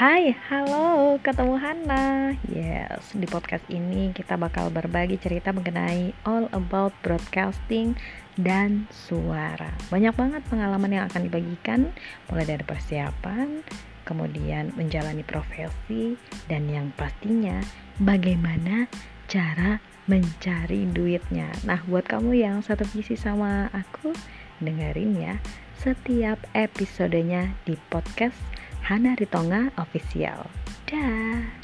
Hai, halo, ketemu Hana. Yes, di podcast ini kita bakal berbagi cerita mengenai all about broadcasting dan suara. Banyak banget pengalaman yang akan dibagikan, mulai dari persiapan, kemudian menjalani profesi, dan yang pastinya bagaimana cara mencari duitnya. Nah, buat kamu yang satu visi sama aku, dengerin ya setiap episodenya di podcast Hana Ritonga Official. Dah.